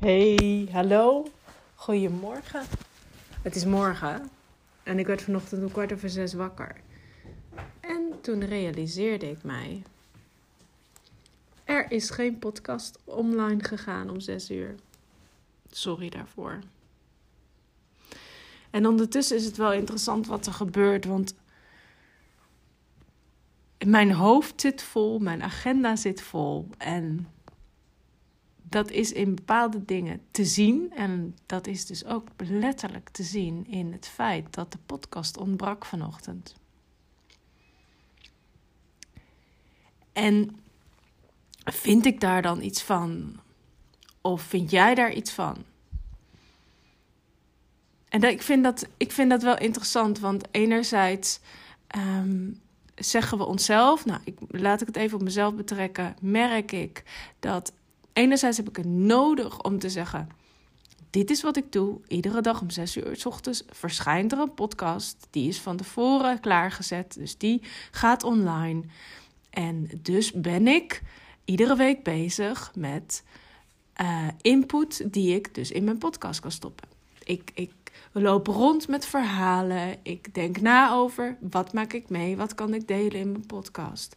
Hey, hallo. Goedemorgen. Het is morgen en ik werd vanochtend om kwart over zes wakker. En toen realiseerde ik mij: er is geen podcast online gegaan om zes uur. Sorry daarvoor. En ondertussen is het wel interessant wat er gebeurt, want mijn hoofd zit vol, mijn agenda zit vol en dat is in bepaalde dingen te zien. En dat is dus ook letterlijk te zien in het feit dat de podcast ontbrak vanochtend. En vind ik daar dan iets van? Of vind jij daar iets van? En ik, vind dat, ik vind dat wel interessant, want enerzijds ehm, zeggen we onszelf, nou, ik, laat ik het even op mezelf betrekken, merk ik dat enerzijds heb ik het nodig om te zeggen: Dit is wat ik doe. Iedere dag om 6 uur s ochtends verschijnt er een podcast. Die is van tevoren klaargezet, dus die gaat online. En dus ben ik iedere week bezig met uh, input die ik dus in mijn podcast kan stoppen. Ik, ik loop rond met verhalen. Ik denk na over wat maak ik mee, wat kan ik delen in mijn podcast.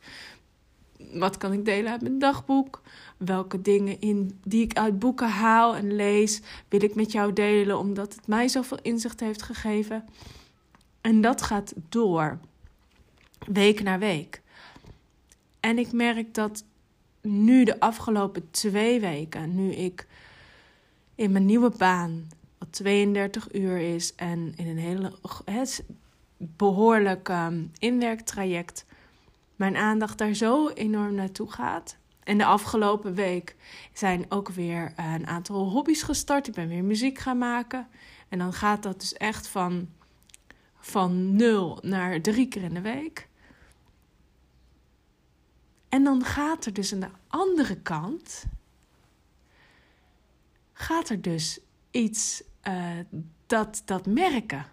Wat kan ik delen uit mijn dagboek? Welke dingen in, die ik uit boeken haal en lees, wil ik met jou delen, omdat het mij zoveel inzicht heeft gegeven. En dat gaat door, week na week. En ik merk dat nu de afgelopen twee weken, nu ik in mijn nieuwe baan, wat 32 uur is en in een hele behoorlijk um, inwerktraject, mijn aandacht daar zo enorm naartoe gaat. En de afgelopen week zijn ook weer eh, een aantal hobby's gestart. Ik ben weer muziek gaan maken. En dan gaat dat dus echt van, van nul naar drie keer in de week. En dan gaat er dus aan de andere kant. Gaat er dus iets uh, dat, dat merken.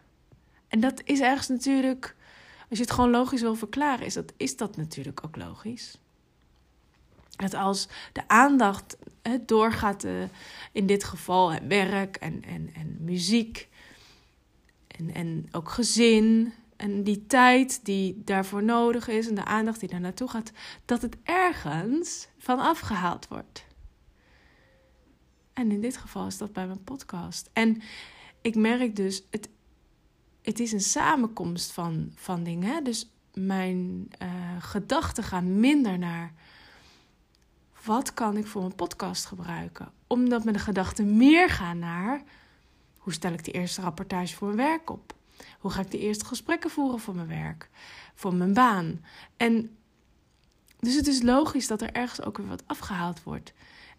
En dat is ergens natuurlijk als je het gewoon logisch wil verklaren, is dat, is dat natuurlijk ook logisch. Dat als de aandacht doorgaat, uh, in dit geval werk en, en, en muziek en, en ook gezin en die tijd die daarvoor nodig is en de aandacht die daar naartoe gaat, dat het ergens van afgehaald wordt. En in dit geval is dat bij mijn podcast. En ik merk dus, het het is een samenkomst van, van dingen. Dus mijn uh, gedachten gaan minder naar wat kan ik voor mijn podcast gebruiken. Omdat mijn gedachten meer gaan naar hoe stel ik de eerste rapportage voor mijn werk op? Hoe ga ik de eerste gesprekken voeren voor mijn werk, voor mijn baan? En dus het is logisch dat er ergens ook weer wat afgehaald wordt.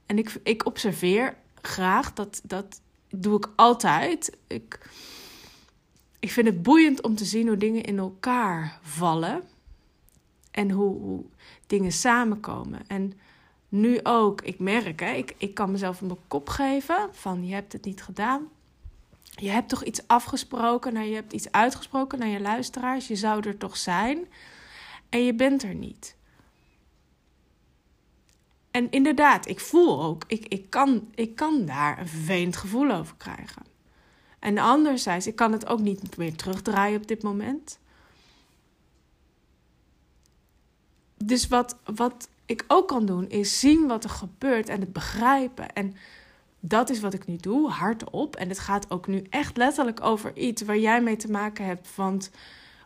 En ik, ik observeer graag dat dat doe ik altijd. Ik ik vind het boeiend om te zien hoe dingen in elkaar vallen. En hoe, hoe dingen samenkomen. En nu ook, ik merk, hè, ik, ik kan mezelf een kop geven van je hebt het niet gedaan. Je hebt toch iets afgesproken, nou, je hebt iets uitgesproken naar je luisteraars. Je zou er toch zijn. En je bent er niet. En inderdaad, ik voel ook, ik, ik, kan, ik kan daar een vervelend gevoel over krijgen. En anderzijds, ik kan het ook niet meer terugdraaien op dit moment. Dus wat, wat ik ook kan doen, is zien wat er gebeurt en het begrijpen. En dat is wat ik nu doe, hardop. En het gaat ook nu echt letterlijk over iets waar jij mee te maken hebt. Want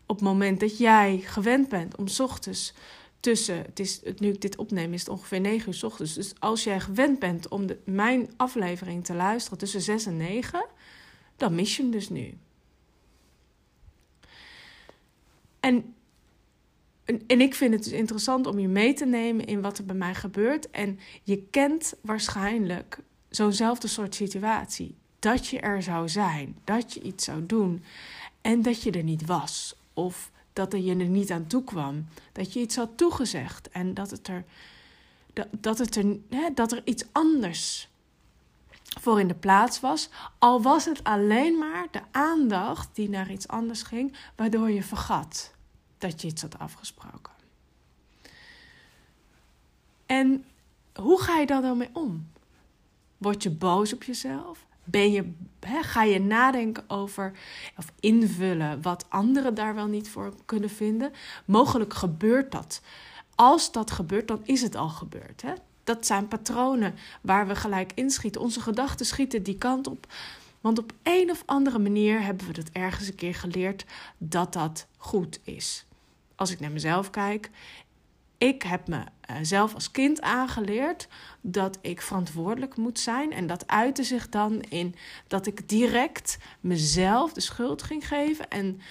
op het moment dat jij gewend bent om ochtends tussen, het is, nu ik dit opneem, is het ongeveer 9 uur ochtends. Dus als jij gewend bent om de, mijn aflevering te luisteren tussen 6 en 9, dan mis je hem dus nu. En, en, ik vind het dus interessant om je mee te nemen in wat er bij mij gebeurt. En je kent waarschijnlijk zo'nzelfde soort situatie. Dat je er zou zijn, dat je iets zou doen en dat je er niet was. Of dat er je er niet aan toe kwam. Dat je iets had toegezegd en dat het er, dat, dat het er, hè, dat er iets anders voor in de plaats was. Al was het alleen maar de aandacht die naar iets anders ging, waardoor je vergat dat je iets had afgesproken. En hoe ga je daar dan mee om? Word je boos op jezelf? Ben je, ga je nadenken over of invullen wat anderen daar wel niet voor kunnen vinden? Mogelijk gebeurt dat. Als dat gebeurt, dan is het al gebeurd. Hè? Dat zijn patronen waar we gelijk inschieten. Onze gedachten schieten die kant op. Want op een of andere manier hebben we dat ergens een keer geleerd dat dat goed is. Als ik naar mezelf kijk, ik heb mezelf eh, als kind aangeleerd dat ik verantwoordelijk moet zijn. En dat uitte zich dan in dat ik direct mezelf de schuld ging geven. En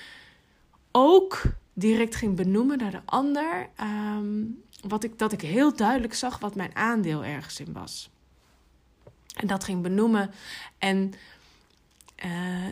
ook direct ging benoemen naar de ander. Ehm, wat ik, dat ik heel duidelijk zag wat mijn aandeel ergens in was. En dat ging benoemen. En uh,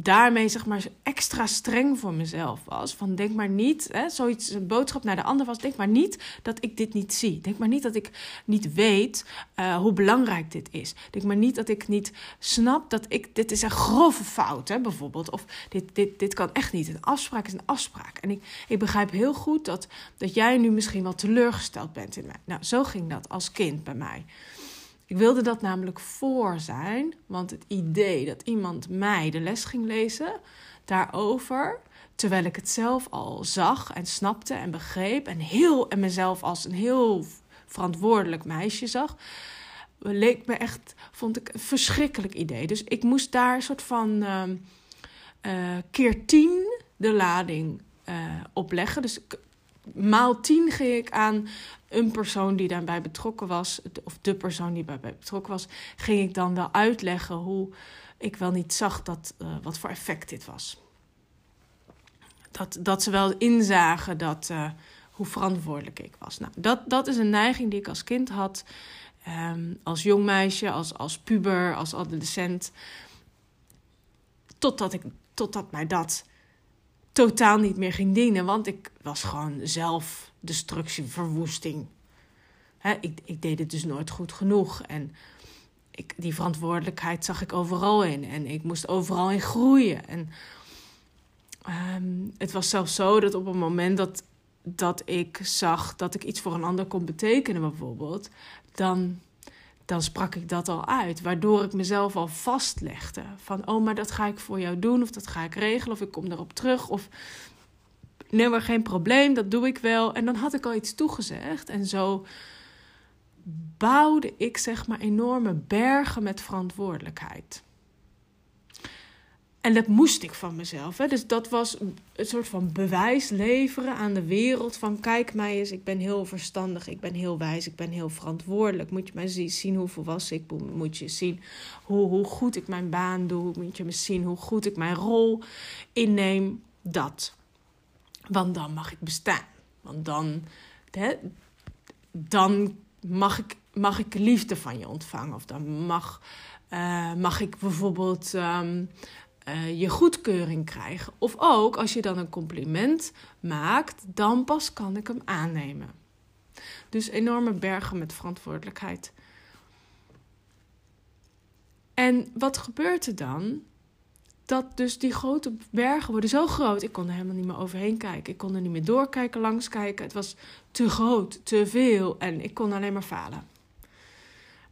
daarmee zeg maar extra streng voor mezelf was. Van denk maar niet, hè, zoiets, een boodschap naar de ander was. Denk maar niet dat ik dit niet zie. Denk maar niet dat ik niet weet uh, hoe belangrijk dit is. Denk maar niet dat ik niet snap dat ik, dit is een grove fout, hè, bijvoorbeeld. Of dit, dit, dit kan echt niet. Een afspraak is een afspraak. En ik, ik begrijp heel goed dat, dat jij nu misschien wel teleurgesteld bent in mij. Nou, zo ging dat als kind bij mij. Ik wilde dat namelijk voor zijn, want het idee dat iemand mij de les ging lezen daarover, terwijl ik het zelf al zag en snapte en begreep en, heel, en mezelf als een heel verantwoordelijk meisje zag, leek me echt, vond ik een verschrikkelijk idee. Dus ik moest daar een soort van uh, keer tien de lading uh, opleggen. Dus maal tien ging ik aan een persoon die daarbij betrokken was, of de persoon die daarbij betrokken was, ging ik dan wel uitleggen hoe ik wel niet zag dat, uh, wat voor effect dit was. Dat, dat ze wel inzagen dat, uh, hoe verantwoordelijk ik was. Nou, dat, dat is een neiging die ik als kind had, um, als jong meisje, als, als puber, als adolescent. Totdat, ik, totdat mij dat totaal niet meer ging dienen, want ik was gewoon zelf destructie, verwoesting. Ik, ik deed het dus nooit goed genoeg. En ik, die verantwoordelijkheid zag ik overal in. En ik moest overal in groeien. En um, het was zelfs zo dat op het moment dat, dat ik zag dat ik iets voor een ander kon betekenen, bijvoorbeeld, dan, dan sprak ik dat al uit. Waardoor ik mezelf al vastlegde. Van, oh, maar dat ga ik voor jou doen, of dat ga ik regelen, of ik kom erop terug. Of nee, maar geen probleem, dat doe ik wel. En dan had ik al iets toegezegd. En zo bouwde ik zeg maar enorme bergen met verantwoordelijkheid. En dat moest ik van mezelf. Hè. Dus dat was een soort van bewijs leveren aan de wereld. Van kijk mij eens, ik ben heel verstandig, ik ben heel wijs, ik ben heel verantwoordelijk. Moet je mij zien hoe volwassen ik ben. Moet je zien hoe, hoe goed ik mijn baan doe. Moet je me zien hoe goed ik mijn rol inneem. Dat. Want dan mag ik bestaan. Want dan, hè, dan mag, ik, mag ik liefde van je ontvangen. Of dan mag, uh, mag ik bijvoorbeeld um, uh, je goedkeuring krijgen. Of ook als je dan een compliment maakt, dan pas kan ik hem aannemen. Dus enorme bergen met verantwoordelijkheid. En wat gebeurt er dan? dat dus die grote bergen worden zo groot. Ik kon er helemaal niet meer overheen kijken. Ik kon er niet meer doorkijken, langs kijken. Het was te groot, te veel. En ik kon alleen maar falen.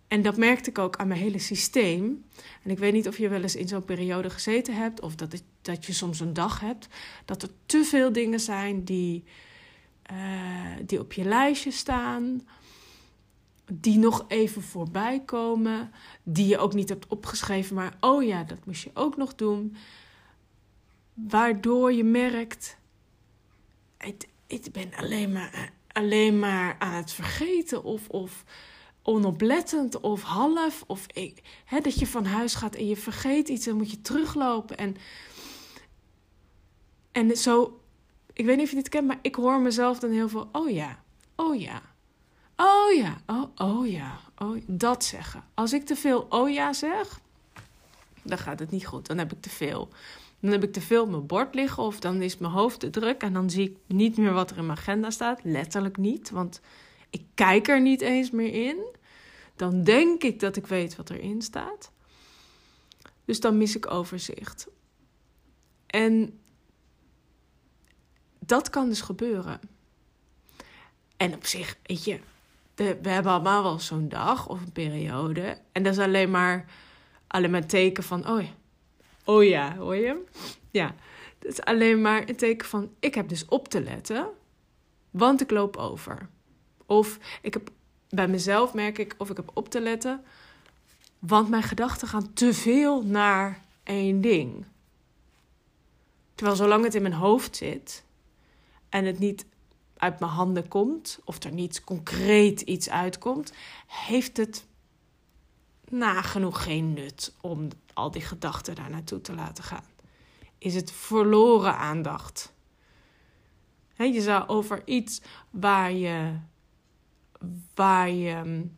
En dat merkte ik ook aan mijn hele systeem. En ik weet niet of je wel eens in zo'n periode gezeten hebt, of dat, dat je soms een dag hebt, dat er te veel dingen zijn die, uh, die op je lijstje staan die nog even voorbij komen, die je ook niet hebt opgeschreven, maar oh ja, dat moest je ook nog doen. Waardoor je merkt, ik, ik ben alleen maar, alleen maar aan het vergeten of, of onoplettend of half. Of hè, dat je van huis gaat en je vergeet iets, dan moet je teruglopen. En, en zo, ik weet niet of je dit kent, maar ik hoor mezelf dan heel veel, oh ja, oh ja. Oh ja, oh, oh ja, oh, dat zeggen. Als ik te veel oh ja zeg, dan gaat het niet goed. Dan heb ik te veel. Dan heb ik te veel op mijn bord liggen of dan is mijn hoofd te druk en dan zie ik niet meer wat er in mijn agenda staat. Letterlijk niet, want ik kijk er niet eens meer in. Dan denk ik dat ik weet wat erin staat. Dus dan mis ik overzicht. En dat kan dus gebeuren. En op zich, weet je, we hebben allemaal wel zo'n dag of een periode. En dat is alleen maar, alleen maar een teken van, oh ja, oh ja, hoor je? Ja, dat is alleen maar een teken van, ik heb dus op te letten, want ik loop over. Of ik heb, bij mezelf merk ik, of ik heb op te letten, want mijn gedachten gaan te veel naar één ding. Terwijl zolang het in mijn hoofd zit en het niet uit mijn handen komt, of er niet concreet iets uitkomt, heeft het nagenoeg geen nut om al die gedachten daar naartoe te laten gaan. Is het verloren aandacht? je zou over iets waar je, waar je mm,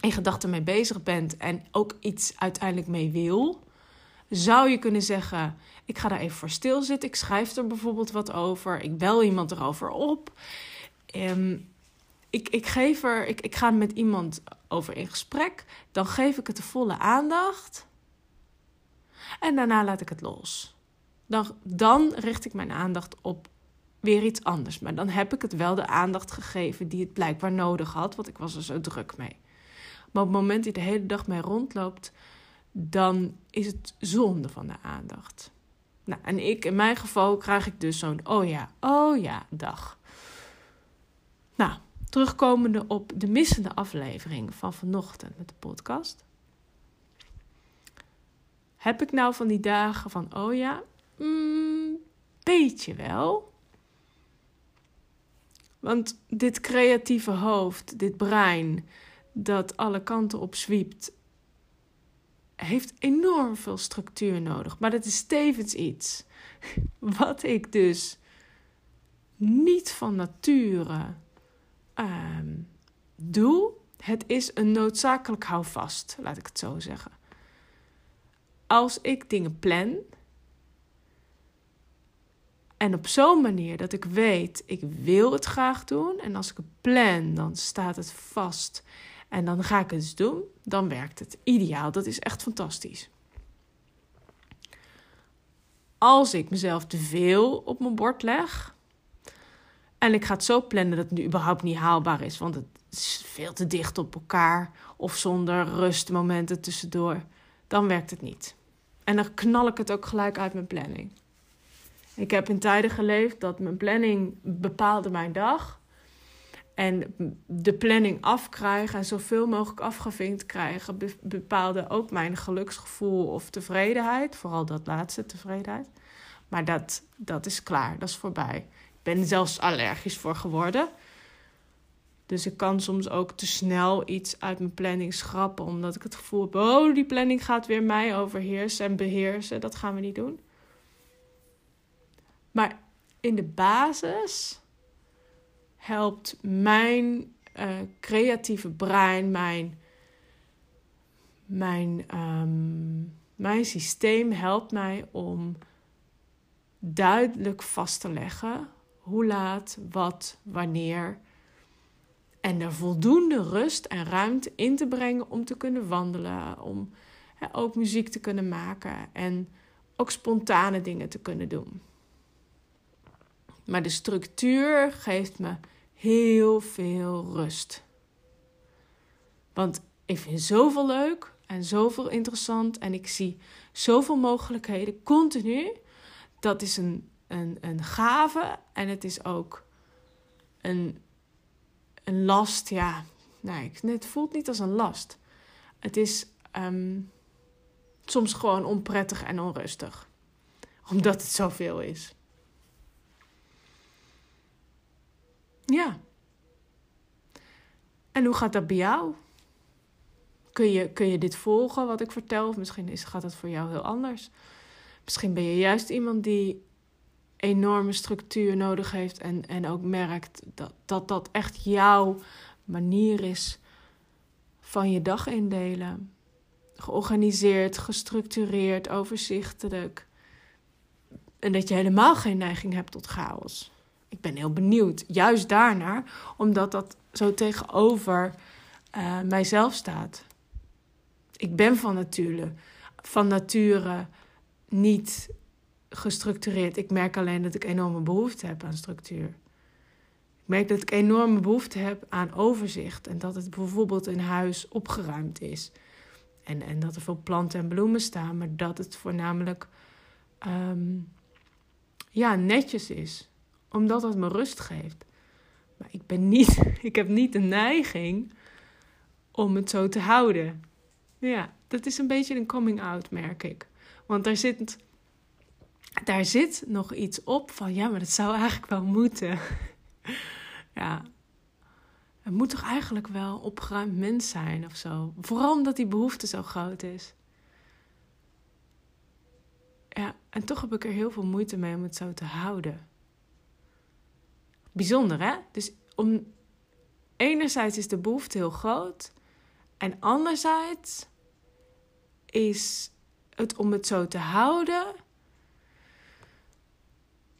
in gedachten mee bezig bent en ook iets uiteindelijk mee wil, zou je kunnen zeggen: Ik ga daar even voor stilzitten. Ik schrijf er bijvoorbeeld wat over. Ik bel iemand erover op. Um, ik, ik, geef er, ik, ik ga met iemand over in gesprek. Dan geef ik het de volle aandacht. En daarna laat ik het los. Dan, dan richt ik mijn aandacht op weer iets anders. Maar dan heb ik het wel de aandacht gegeven die het blijkbaar nodig had, want ik was er zo druk mee. Maar op het moment dat de hele dag mee rondloopt, dan is het zonde van de aandacht. Nou, en ik, in mijn geval, krijg ik dus zo'n oh ja, oh ja, dag. Nou, terugkomende op de missende aflevering van vanochtend met de podcast. Heb ik nou van die dagen van oh ja, mm, beetje wel. Want dit creatieve hoofd, dit brein, dat alle kanten op zwiept heeft enorm veel structuur nodig. Maar dat is tevens iets wat ik dus niet van nature ehm, doe. Het is een noodzakelijk houvast, laat ik het zo zeggen. Als ik dingen plan. En op zo'n manier dat ik weet, ik wil het graag doen. En als ik het plan, dan staat het vast. En dan ga ik het doen. Dan werkt het ideaal. Dat is echt fantastisch. Als ik mezelf te veel op mijn bord leg. En ik ga het zo plannen dat het nu überhaupt niet haalbaar is. Want het is veel te dicht op elkaar. Of zonder rustmomenten tussendoor. Dan werkt het niet. En dan knal ik het ook gelijk uit mijn planning. Ik heb in tijden geleefd dat mijn planning bepaalde mijn dag. En de planning afkrijgen en zoveel mogelijk afgevinkt krijgen bepaalde ook mijn geluksgevoel of tevredenheid. Vooral dat laatste, tevredenheid. Maar dat, dat is klaar, dat is voorbij. Ik ben zelfs allergisch voor geworden. Dus ik kan soms ook te snel iets uit mijn planning schrappen, omdat ik het gevoel heb: oh, die planning gaat weer mij overheersen en beheersen. Dat gaan we niet doen. Maar in de basis helpt mijn uh, creatieve brein, mijn, mijn, um, mijn systeem helpt mij om duidelijk vast te leggen hoe laat, wat, wanneer. En er voldoende rust en ruimte in te brengen om te kunnen wandelen, om ook muziek te kunnen maken en ook spontane dingen te kunnen doen. Maar de structuur geeft me heel veel rust. Want ik vind zoveel leuk en zoveel interessant en ik zie zoveel mogelijkheden continu. Dat is een, een, een gave en het is ook een, een last. Ja, nee, het voelt niet als een last. Het is ehm, soms gewoon onprettig en onrustig, omdat het zoveel is. Ja. En hoe gaat dat bij jou? Kun je, kun je dit volgen wat ik vertel? Of misschien is, gaat het voor jou heel anders. Misschien ben je juist iemand die enorme structuur nodig heeft en, en ook merkt dat, dat dat echt jouw manier is van je dag indelen. Georganiseerd, gestructureerd, overzichtelijk. En dat je helemaal geen neiging hebt tot chaos ik ben heel benieuwd, juist daarnaar, omdat dat zo tegenover uh, mijzelf staat. Ik ben van nature, van nature niet gestructureerd. Ik merk alleen dat ik enorme behoefte heb aan structuur. Ik merk dat ik enorme behoefte heb aan overzicht. En dat het bijvoorbeeld in huis opgeruimd is. En, en dat er veel planten en bloemen staan. Maar dat het voornamelijk ehm, ja, netjes is. Omdat dat me rust geeft. Maar ik, ben niet, ik heb niet de neiging om het zo te houden. Ja, dat is een beetje een coming out, merk ik. Want daar zit, daar zit nog iets op van, ja, maar dat zou eigenlijk wel moeten. ja, het moet toch eigenlijk wel opgeruimd mens zijn of zo. Vooral omdat die behoefte zo groot is. Ja, en toch heb ik er heel veel moeite mee om het zo te houden. Bijzonder, hè? Dus om, enerzijds is de behoefte heel groot. En anderzijds is het om het zo te houden.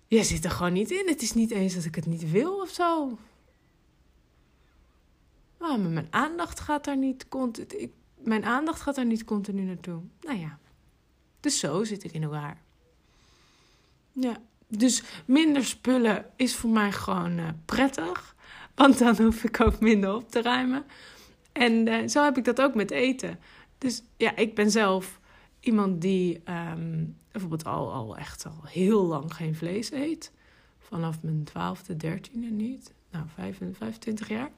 Je zit er gewoon niet in. Het is niet eens dat ik het niet wil of zo. Maar mijn aandacht gaat daar niet continu. Mijn aandacht gaat daar niet continu naartoe. Nou ja. Dus zo zit ik in elkaar. Ja. Dus minder spullen is voor mij gewoon uh, prettig. Want dan hoef ik ook minder op te ruimen. En uh, zo heb ik dat ook met eten. Dus ja, ik ben zelf iemand die um, bijvoorbeeld al, al echt al heel lang geen vlees eet. Vanaf mijn twaalfde, dertiende niet. Nou, 25 jaar.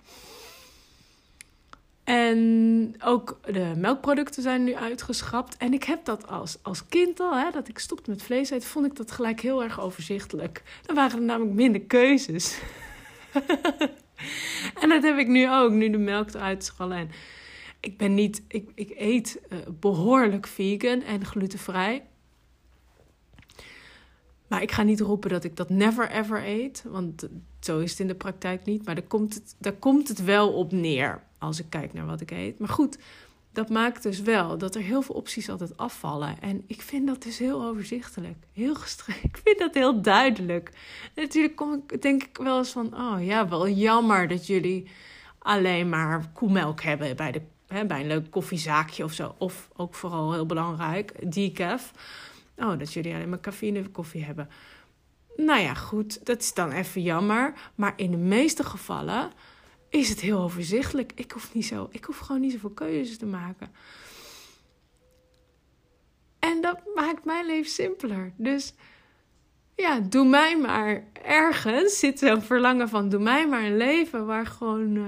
En ook de melkproducten zijn nu uitgeschrapt. En ik heb dat als, als kind al, hè, dat ik stopte met vlees eten, vond ik dat gelijk heel erg overzichtelijk. Dan waren er namelijk minder keuzes. en dat heb ik nu ook, nu de melk eruit is En ik ben niet, ik, ik eet uh, behoorlijk vegan en glutenvrij. Maar ik ga niet roepen dat ik dat never ever eet, want zo is het in de praktijk niet. Maar daar komt het, daar komt het wel op neer als ik kijk naar wat ik eet. Maar goed, dat maakt dus wel dat er heel veel opties altijd afvallen. En ik vind dat dus heel overzichtelijk. Heel gestrekt. Ik vind dat heel duidelijk. Natuurlijk kom ik, denk ik wel eens van... oh ja, wel jammer dat jullie alleen maar koemelk hebben... bij, de, hè, bij een leuk koffiezaakje of zo. Of ook vooral heel belangrijk, decaf. Oh, dat jullie alleen maar cafeïne koffie hebben. Nou ja, goed, dat is dan even jammer. Maar in de meeste gevallen is het heel overzichtelijk. Ik hoef, niet zo, ik hoef gewoon niet zoveel keuzes te maken. En dat maakt mijn leven simpeler. Dus ja, doe mij maar ergens zit een verlangen van doe mij maar een leven waar gewoon uh,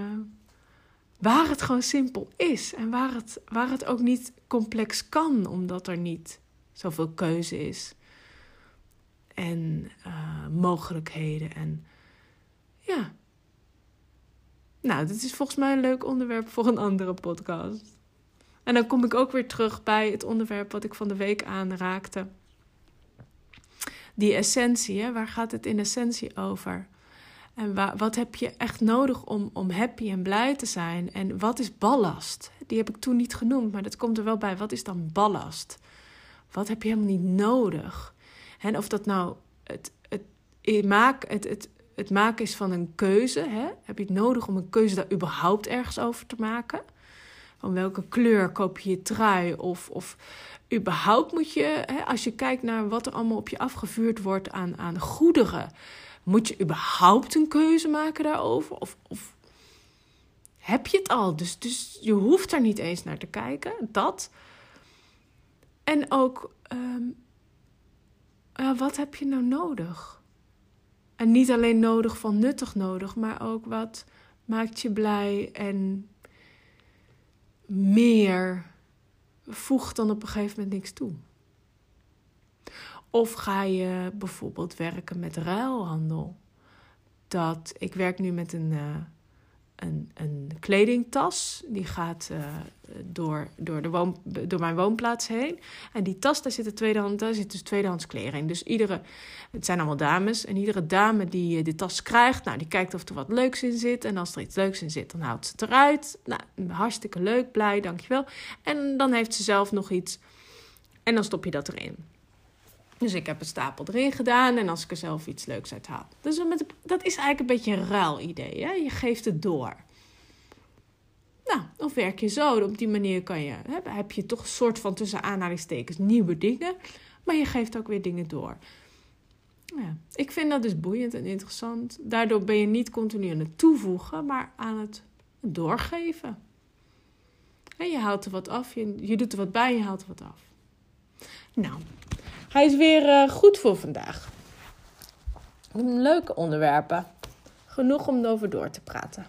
waar het gewoon simpel is en waar het, waar het ook niet complex kan, omdat er niet zoveel keuze is en uh, mogelijkheden en ja, nou, dit is volgens mij een leuk onderwerp voor een andere podcast. En dan kom ik ook weer terug bij het onderwerp wat ik van de week aanraakte. Die essentie, waar gaat het in essentie over? En wat heb je echt nodig om, om happy en blij te zijn? En wat is ballast? Die heb ik toen niet genoemd, maar dat komt er wel bij. Wat is dan ballast? Wat heb je helemaal niet nodig? En of dat nou het, het, het, maak, het, het, het maken is van een keuze. Hè? Heb je het nodig om een keuze daar überhaupt ergens over te maken? Van welke kleur koop je je trui? Of, of überhaupt moet je, hè, als je kijkt naar wat er allemaal op je afgevuurd wordt aan, aan goederen, moet je überhaupt een keuze maken daarover? Of, of heb je het al? Dus, dus je hoeft er niet eens naar te kijken. Dat. En ook, um, wat heb je nou nodig? En niet alleen nodig van nuttig nodig, maar ook wat maakt je blij en meer voegt dan op een gegeven moment niks toe. Of ga je bijvoorbeeld werken met ruilhandel. Dat ik werk nu met een, uh, een, een kledingtas. Die gaat uh, door, door, de woon, door mijn woonplaats heen. En die tas, daar zitten tweedehand, daar zit dus tweedehands kleren in. Dus iedere, het zijn allemaal dames. En iedere dame die uh, de tas krijgt, nou, die kijkt of er wat leuks in zit. En als er iets leuks in zit, dan houdt ze het eruit. Nou, hartstikke leuk, blij, dankjewel. En dan heeft ze zelf nog iets. En dan stop je dat erin. Dus ik heb een stapel erin gedaan en als ik er zelf iets leuks uit haal. Dus met, dat is eigenlijk een beetje een ruil idee. Hè? Je geeft het door. Nou, of werk je zo. Op die manier kan je, heb je toch een soort van tussen aanhalingstekens nieuwe dingen. Maar je geeft ook weer dingen door. Ja, ik vind dat dus boeiend en interessant. Daardoor ben je niet continu aan het toevoegen, maar aan het doorgeven. En je haalt er wat af, je, je doet er wat bij je haalt er wat af. Nou, hij is weer uh, goed voor vandaag. Leuke onderwerpen. Genoeg om over door te praten.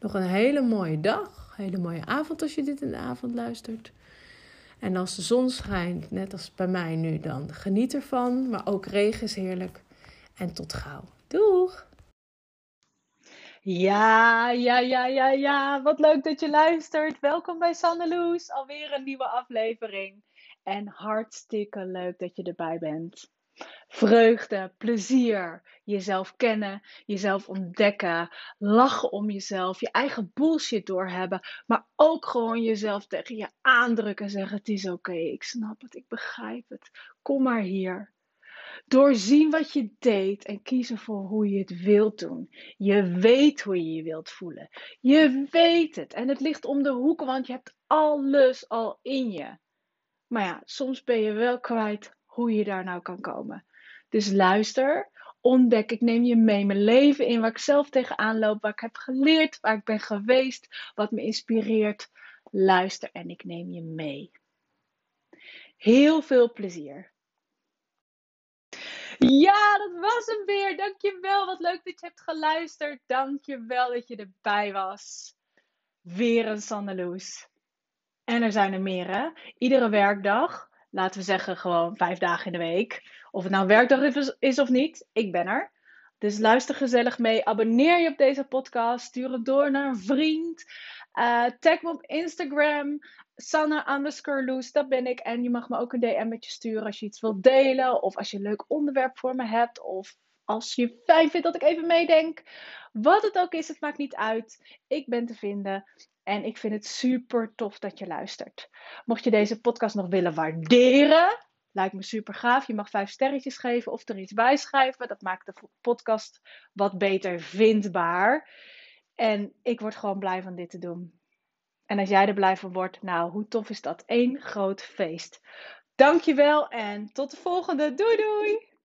Nog een hele mooie dag, hele mooie avond als je dit in de avond luistert. En als de zon schijnt, net als bij mij nu, dan geniet ervan. Maar ook regen is heerlijk. En tot gauw. Doeg! Ja, ja, ja, ja, ja. Wat leuk dat je luistert. Welkom bij Sanneloes. Alweer een nieuwe aflevering. En hartstikke leuk dat je erbij bent. Vreugde, plezier, jezelf kennen, jezelf ontdekken, lachen om jezelf, je eigen bullshit doorhebben, maar ook gewoon jezelf tegen je aandrukken en zeggen: Het is oké, ik snap het, ik begrijp het, kom maar hier. Doorzien wat je deed en kiezen voor hoe je het wilt doen. Je weet hoe je je wilt voelen. Je weet het. En het ligt om de hoek, want je hebt alles al in je. Maar ja, soms ben je wel kwijt hoe je daar nou kan komen. Dus luister, ontdek, ik neem je mee mijn leven in waar ik zelf tegenaan loop, waar ik heb geleerd, waar ik ben geweest, wat me inspireert. Luister en ik neem je mee. Heel veel plezier. Ja, dat was hem weer. Dankjewel. Wat leuk dat je hebt geluisterd. Dankjewel dat je erbij was. Weer een Sandeloes. En er zijn er meer, hè? Iedere werkdag laten we zeggen, gewoon vijf dagen in de week. Of het nou werkdag is of niet, ik ben er. Dus luister gezellig mee. Abonneer je op deze podcast. Stuur het door naar een vriend. Uh, tag me op Instagram. Sanne dat ben ik. En je mag me ook een DM met je sturen als je iets wilt delen. Of als je een leuk onderwerp voor me hebt. Of als je fijn vindt dat ik even meedenk. Wat het ook is, het maakt niet uit. Ik ben te vinden. En ik vind het super tof dat je luistert. Mocht je deze podcast nog willen waarderen, lijkt me super gaaf. Je mag vijf sterretjes geven of er iets bij schrijven. Dat maakt de podcast wat beter vindbaar. En ik word gewoon blij van dit te doen. En als jij er blij van wordt, nou, hoe tof is dat? Eén groot feest. Dankjewel en tot de volgende. Doei doei!